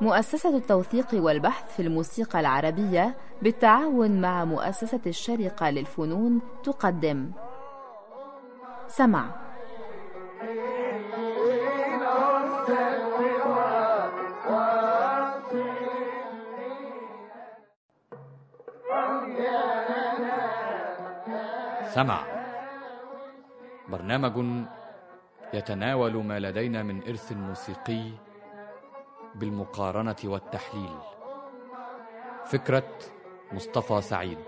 مؤسسة التوثيق والبحث في الموسيقى العربية بالتعاون مع مؤسسة الشرقة للفنون تقدم. سمع. سمع. برنامج يتناول ما لدينا من إرث موسيقي بالمقارنة والتحليل. فكرة مصطفى سعيد.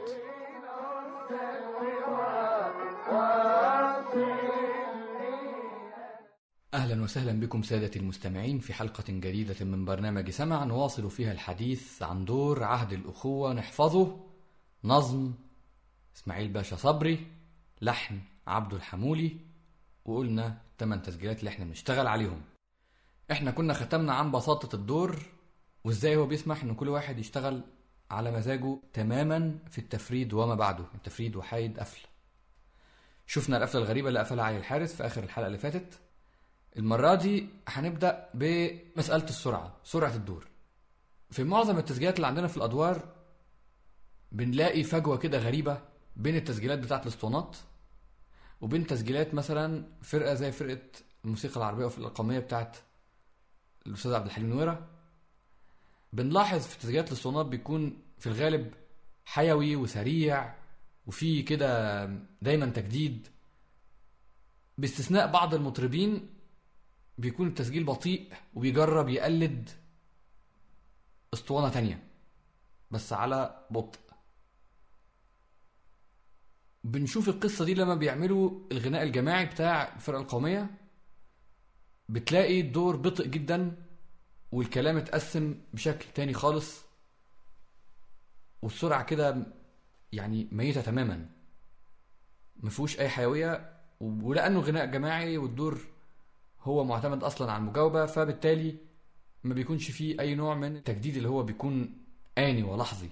أهلا وسهلا بكم سادة المستمعين في حلقة جديدة من برنامج سمع نواصل فيها الحديث عن دور عهد الأخوة نحفظه نظم إسماعيل باشا صبري لحن عبد الحمولي وقلنا الثمان تسجيلات اللي إحنا بنشتغل عليهم. إحنا كنا ختمنا عن بساطة الدور وازاي هو بيسمح إن كل واحد يشتغل على مزاجه تماما في التفريد وما بعده التفريد وحايد قفل. شفنا القفلة الغريبة اللي قفلها علي الحارس في آخر الحلقة اللي فاتت. المرة دي هنبدأ بمسألة السرعة سرعة الدور. في معظم التسجيلات اللي عندنا في الأدوار بنلاقي فجوة كده غريبة بين التسجيلات بتاعت الاسطوانات. وبين تسجيلات مثلا فرقة زي فرقة الموسيقى العربية وفي الأرقامية بتاعت الأستاذ عبد الحليم نويرة بنلاحظ في تسجيلات الاسطوانات بيكون في الغالب حيوي وسريع وفي كده دايما تجديد. باستثناء بعض المطربين بيكون التسجيل بطيء وبيجرب يقلد أسطوانة تانية بس على بطء. بنشوف القصة دي لما بيعملوا الغناء الجماعي بتاع الفرقة القومية بتلاقي الدور بطء جدا والكلام اتقسم بشكل تاني خالص والسرعة كده يعني ميتة تماما. مفهوش أي حيوية ولأنه غناء جماعي والدور هو معتمد أصلا على المجاوبة فبالتالي ما بيكونش فيه أي نوع من التجديد اللي هو بيكون آني ولحظي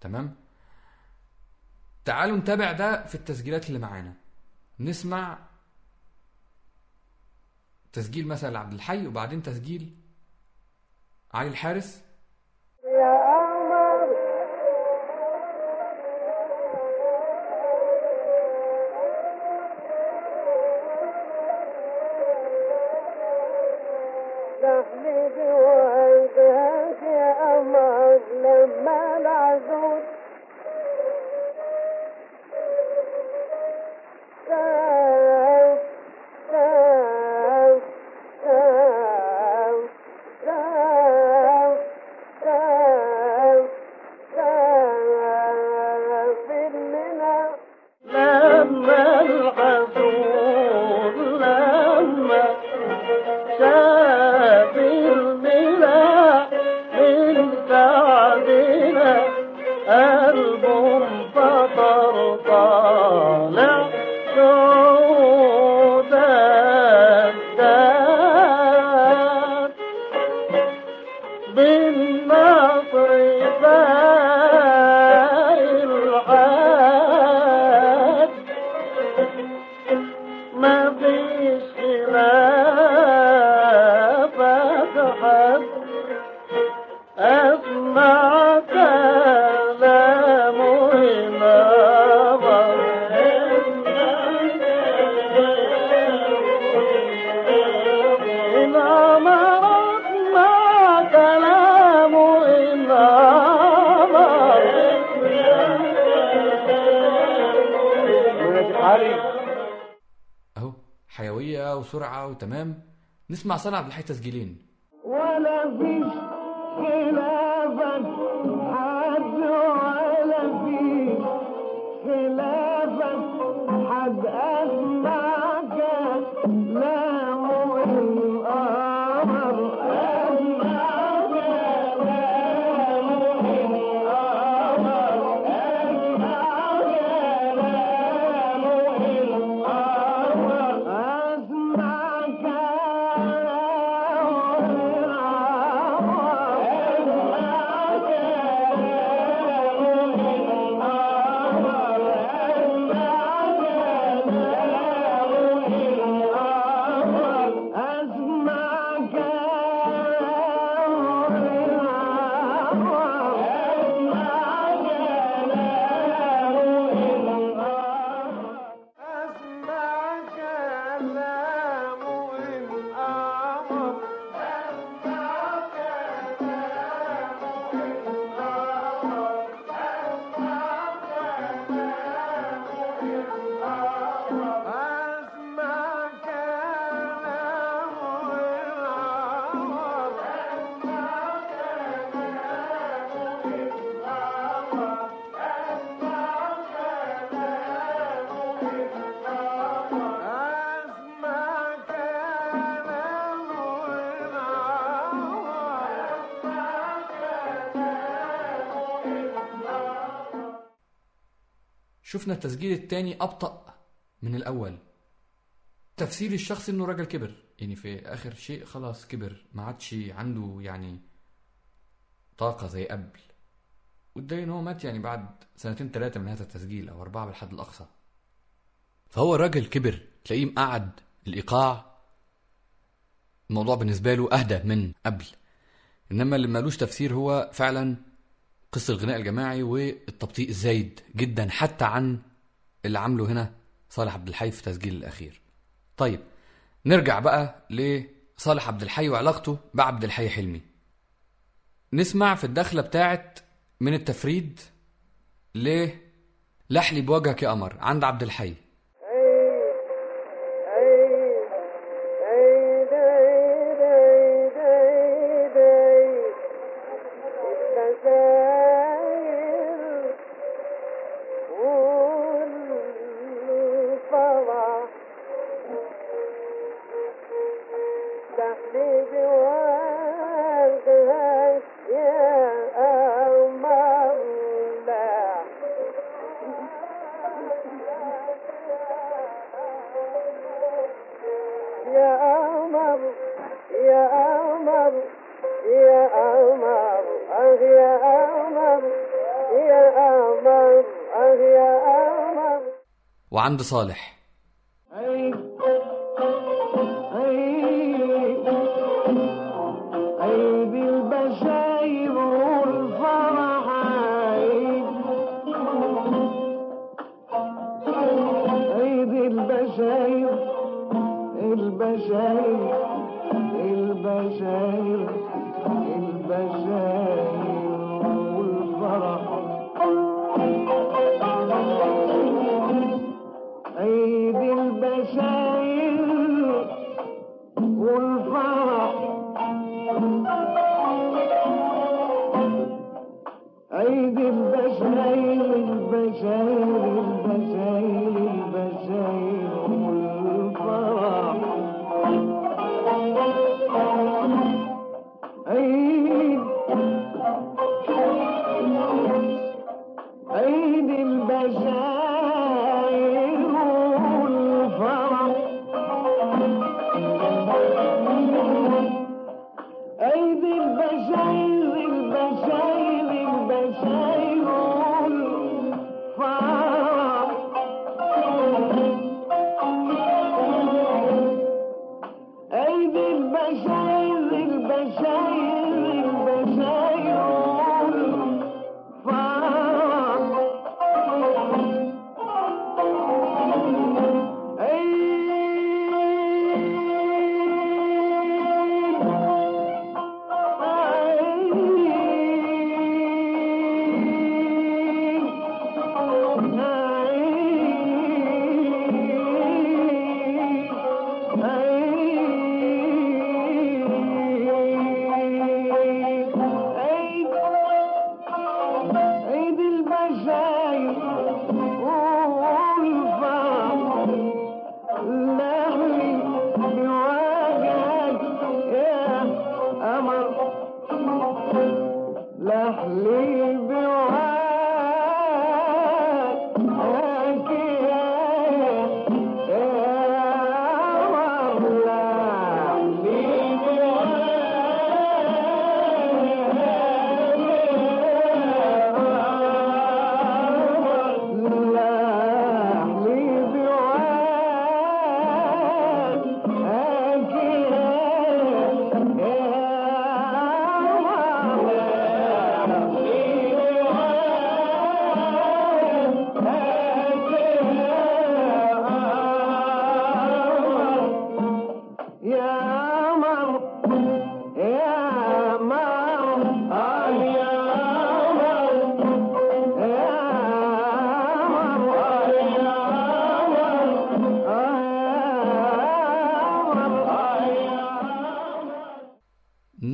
تمام؟ تعالوا نتابع ده في التسجيلات اللي معانا. نسمع تسجيل مثلا لعبد الحي وبعدين تسجيل علي الحارس نسمع صنع عبد الحي تسجيلين. شفنا التسجيل التاني أبطأ من الأول. تفسير الشخص إنه راجل كبر. يعني في آخر شيء خلاص كبر. ما عادش عنده يعني طاقة زي قبل. والدليل إن هو مات يعني بعد سنتين ثلاثة من هذا التسجيل أو أربعة بالحد الأقصى. فهو الراجل كبر تلاقيه مقعد الإيقاع. الموضوع بالنسبة له أهدى من قبل. إنما اللي مالوش تفسير هو فعلا قصة الغناء الجماعي والتبطيء الزايد جدا حتى عن اللي عامله هنا صالح عبد الحي في تسجيل الأخير. طيب نرجع بقى لصالح عبد الحي وعلاقته بعبد الحي حلمي. نسمع في الدخلة بتاعت من التفريد ل لحلي بوجهك يا قمر عند عبد الحي. وعند صالح.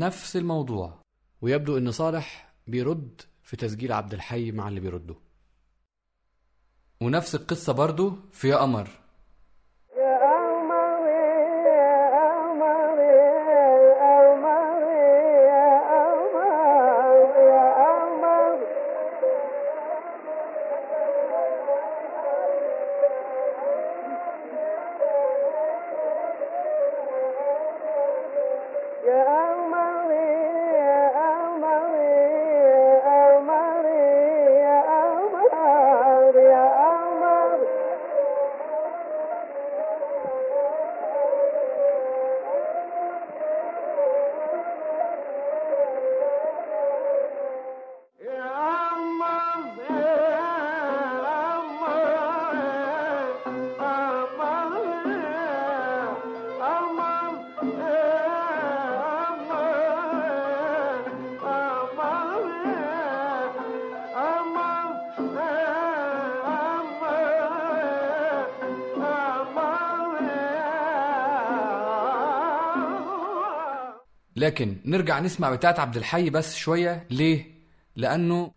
نفس الموضوع. ويبدو إن صالح بيرد في تسجيل عبد الحي مع اللي بيرده. ونفس القصة برضو في يا قمر. لكن نرجع نسمع بتاعت عبد الحي بس شوية. ليه؟ لأنه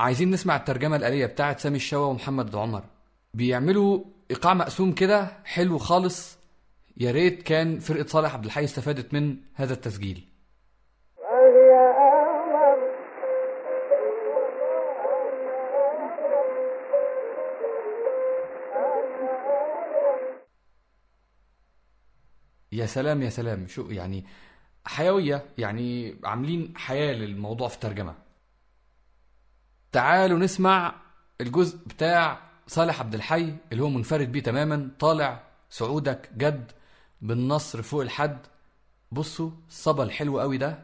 عايزين نسمع الترجمة الآلية بتاعت سامي الشوا ومحمد عمر. بيعملوا إيقاع مقسوم كده حلو خالص. يا ريت كان فرقة صالح عبد الحي استفادت من هذا التسجيل. يا سلام يا سلام. شو يعني؟ حيوية يعني عاملين حياة للموضوع في الترجمة. تعالوا نسمع الجزء بتاع صالح عبد الحي اللي هو منفرد بيه تماما. طالع سعودك جد بالنصر فوق الحد. بصوا الصبا الحلو قوي ده.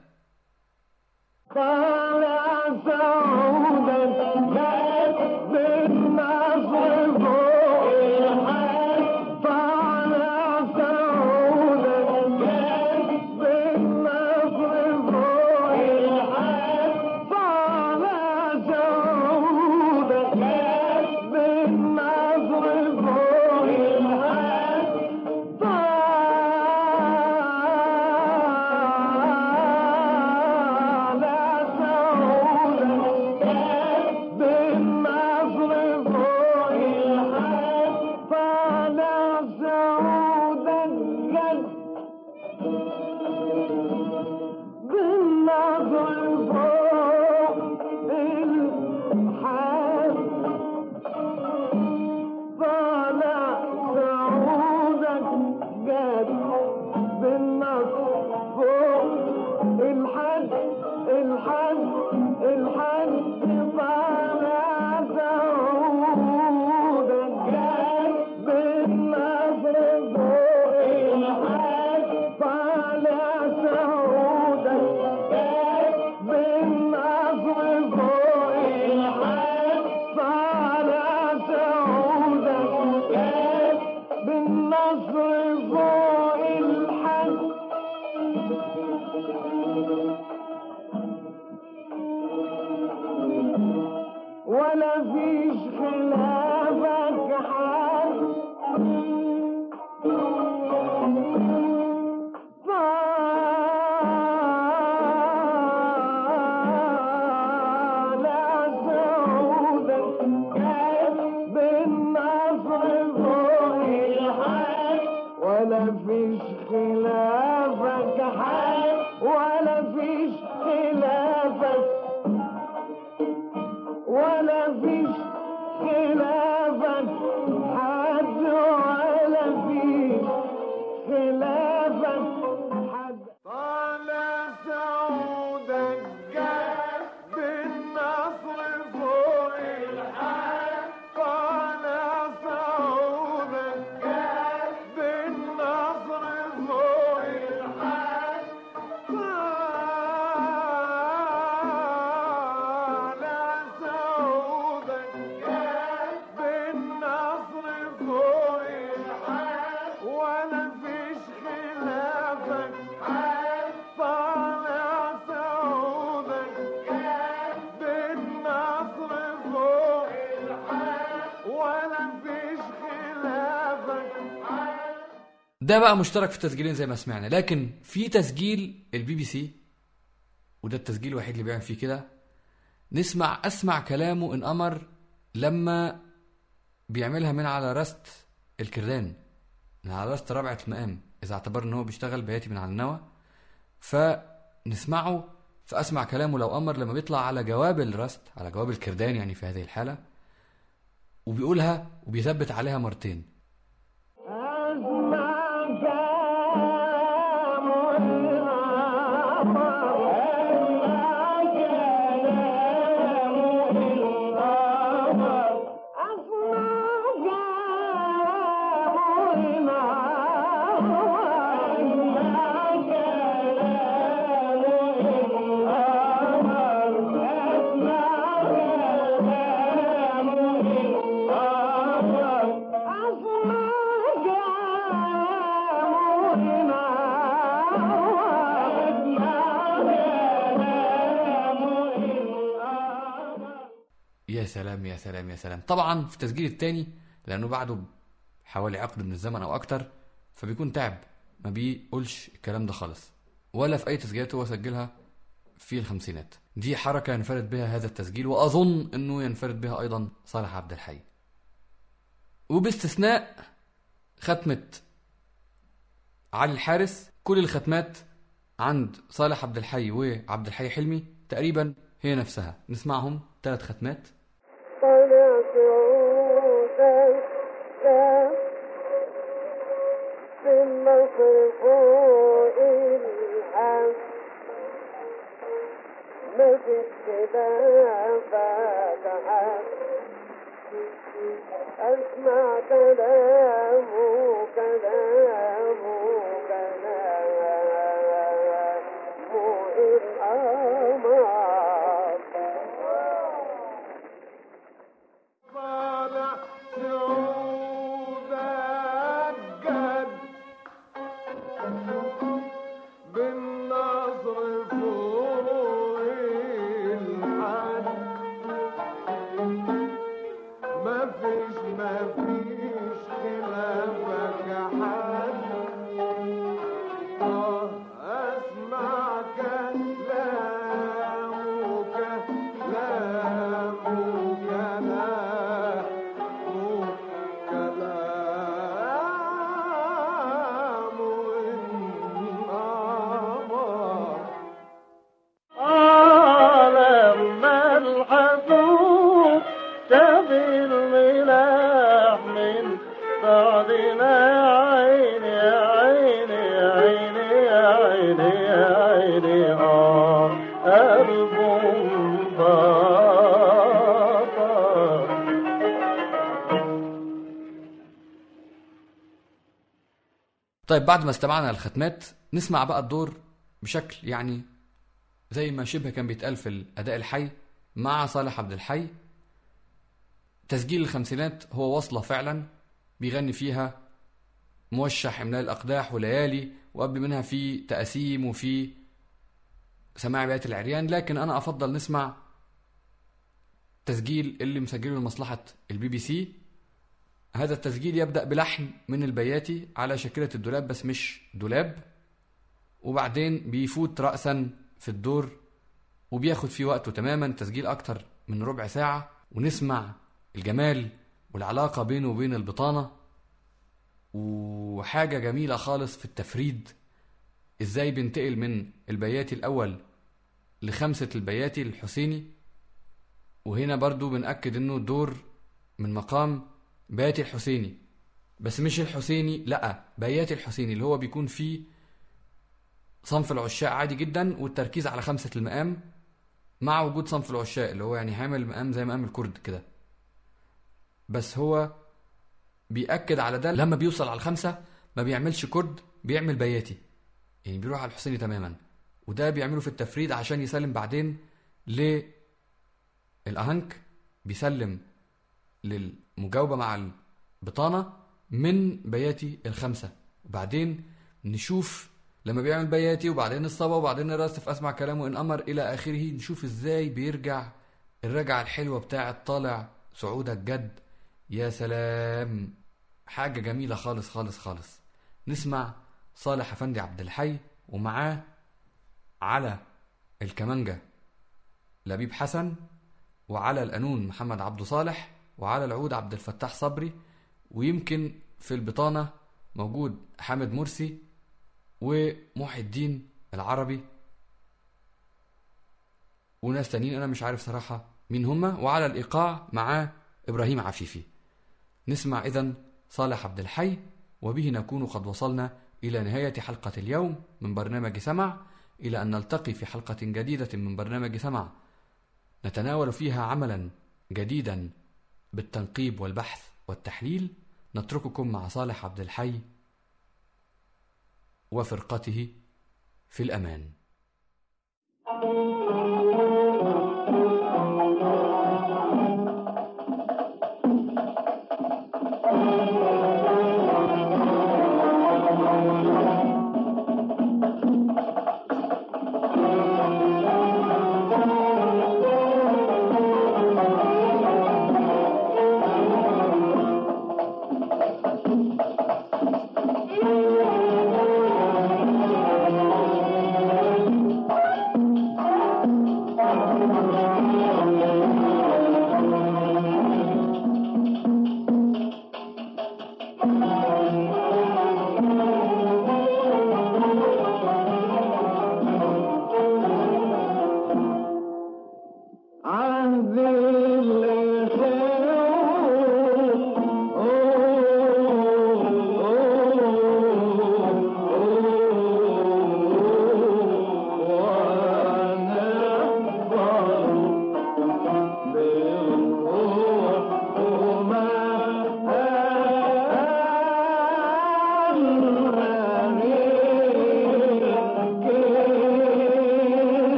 طالع سعودا ده بقى مشترك في التسجيلين زي ما سمعنا لكن في تسجيل البي بي سي وده التسجيل الوحيد اللي بيعمل فيه كده. نسمع أسمع كلامه إن أمر لما بيعملها من على رست الكردان من على رست رابعة المقام إذا اعتبر إن هو بيشتغل بياتي من على النوى. فنسمعه فأسمع كلامه لو أمر لما بيطلع على جواب الرست على جواب الكردان يعني في هذه الحالة وبيقولها وبيثبت عليها مرتين. يا سلام. طبعا في التسجيل التاني لأنه بعده حوالي عقد من الزمن أو أكتر فبيكون تعب. ما بيقولش الكلام ده خالص. ولا في أي تسجيلات هو سجلها في الخمسينات. دي حركة ينفرد بها هذا التسجيل وأظن إنه ينفرد بها أيضا صالح عبد الحي. وباستثناء ختمة علي الحارس كل الختمات عند صالح عبد الحي وعبد الحي حلمي تقريبا هي نفسها. نسمعهم ثلاث ختمات. أسمع كلامه. طيب بعد ما استمعنا الختمات نسمع بقى الدور بشكل يعني زي ما شبه كان بيتقال في الأداء الحي مع صالح عبد الحي. تسجيل الخمسينات هو وصلة فعلا بيغني فيها موشح املا لي الأقداح وليالي وقبل منها في تقاسيم وفي سماع بيات العريان. لكن أنا أفضل نسمع تسجيل اللي مسجله لمصلحة البي بي سي. هذا التسجيل يبدأ بلحن من البياتي على شكلة الدولاب بس مش دولاب. وبعدين بيفوت رأسا في الدور وبياخد فيه وقته تماما تسجيل أكتر من ربع ساعة. ونسمع الجمال والعلاقة بينه وبين البطانة. وحاجة جميلة خالص في التفريد. إزاي بينتقل من البياتي الأول لخمسة البياتي الحسيني. وهنا برضو بنأكد إنه دور من مقام بياتي الحسيني. بس مش الحسيني لا بياتي الحسيني اللي هو بيكون فيه صنف العشاق عادي جدا والتركيز على خمسة المقام مع وجود صنف العشاق اللي هو يعني عامل مقام زي مقام الكرد كده. بس هو بيأكد على ده لما بيوصل على الخمسة ما بيعملش كرد بيعمل بياتي. يعني بيروح على الحسيني تماما. وده بيعمله في التفريد عشان يسلم بعدين للأهنك بيسلم للمجاوبة مع البطانة من بياتي الخمسة. وبعدين نشوف لما بيعمل بياتي وبعدين الصبا وبعدين الرصف اسمع كلامه إن أمر إلى آخره. نشوف إزاي بيرجع الرجعة الحلوة بتاعة طالع سعودك جد. يا سلام! حاجة جميلة خالص خالص خالص. نسمع صالح أفندي عبد الحي ومعاه على الكمانجة لبيب حسن وعلى القانون محمد عبد صالح وعلى العود عبد الفتاح صبري ويمكن في البطانة موجود حامد مرسي ومحي الدين العربي وناس تانيين أنا مش عارف صراحة مين هما. وعلى الإيقاع معاه إبراهيم عفيفي. نسمع اذا صالح عبد الحي وبه نكون قد وصلنا إلى نهاية حلقة اليوم من برنامج سمع إلى أن نلتقي في حلقة جديدة من برنامج سمع نتناول فيها عملا جديدا. بالتنقيب والبحث والتحليل نترككم مع صالح عبد الحي وفرقته في الأمان.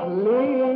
Hallelujah.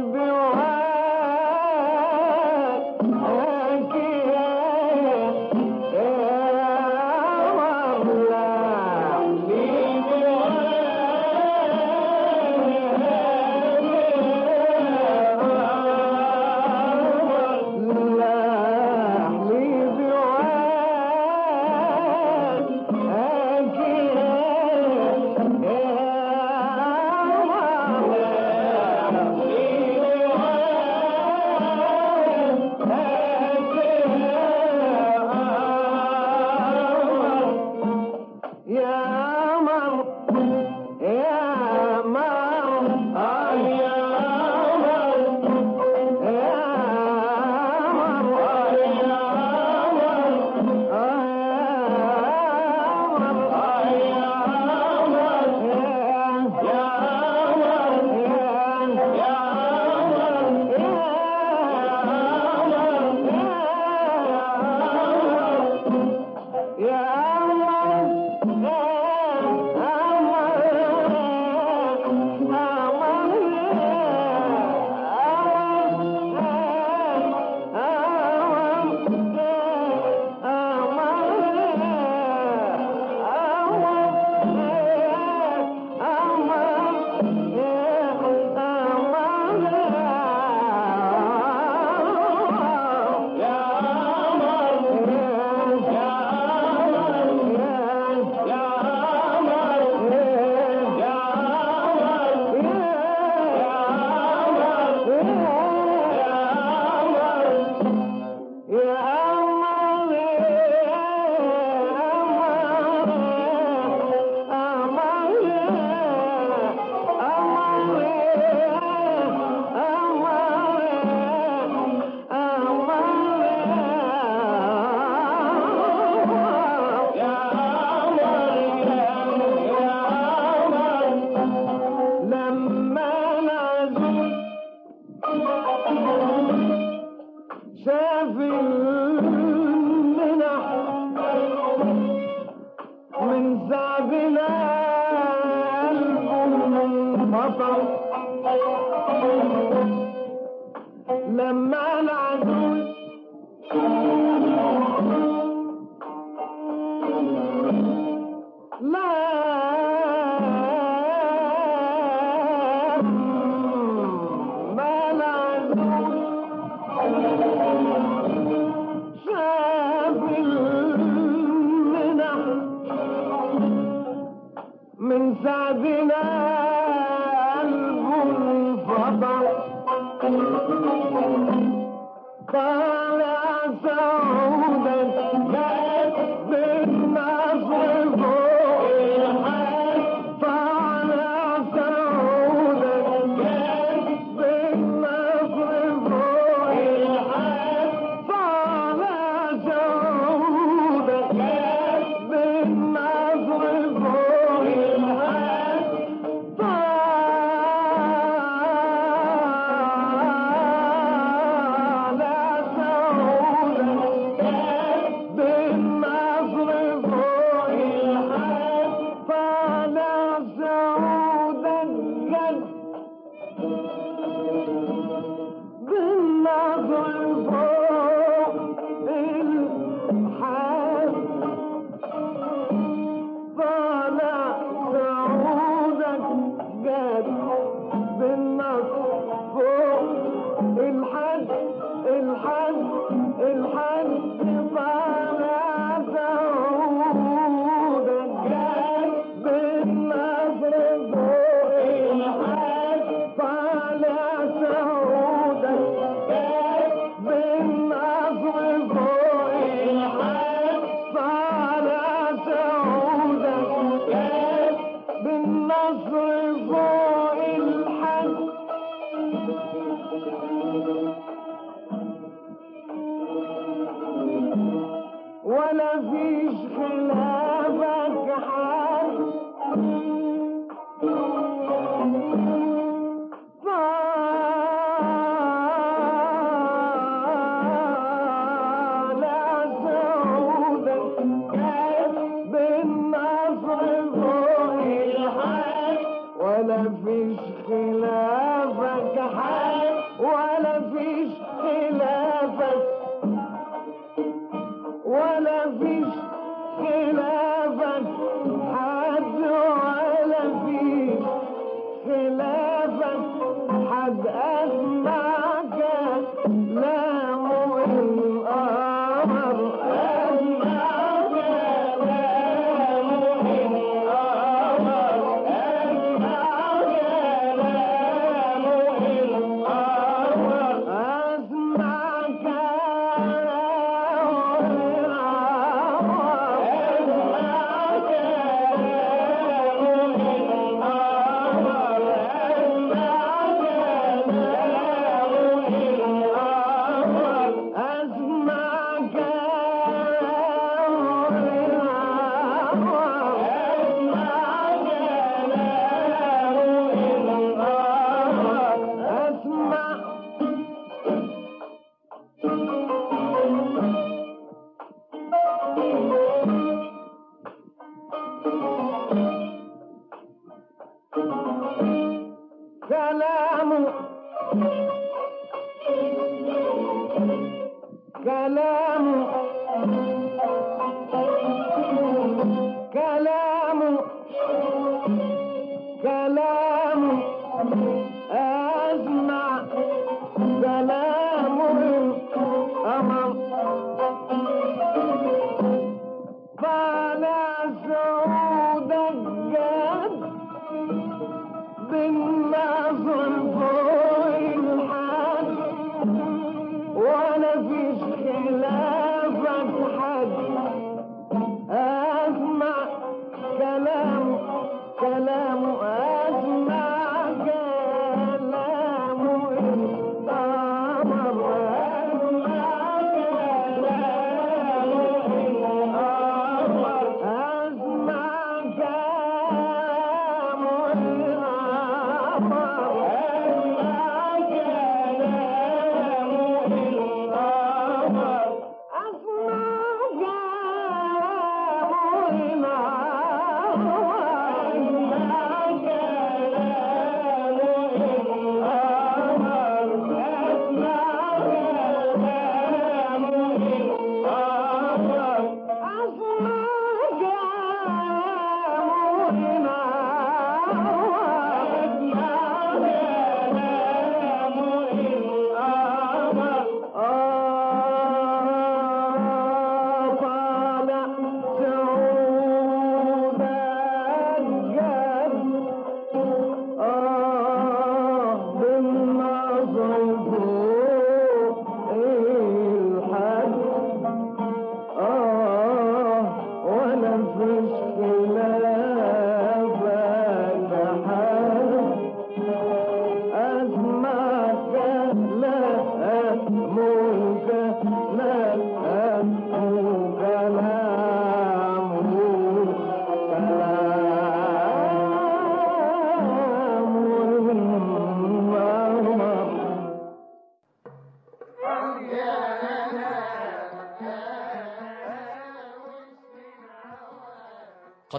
بالنصر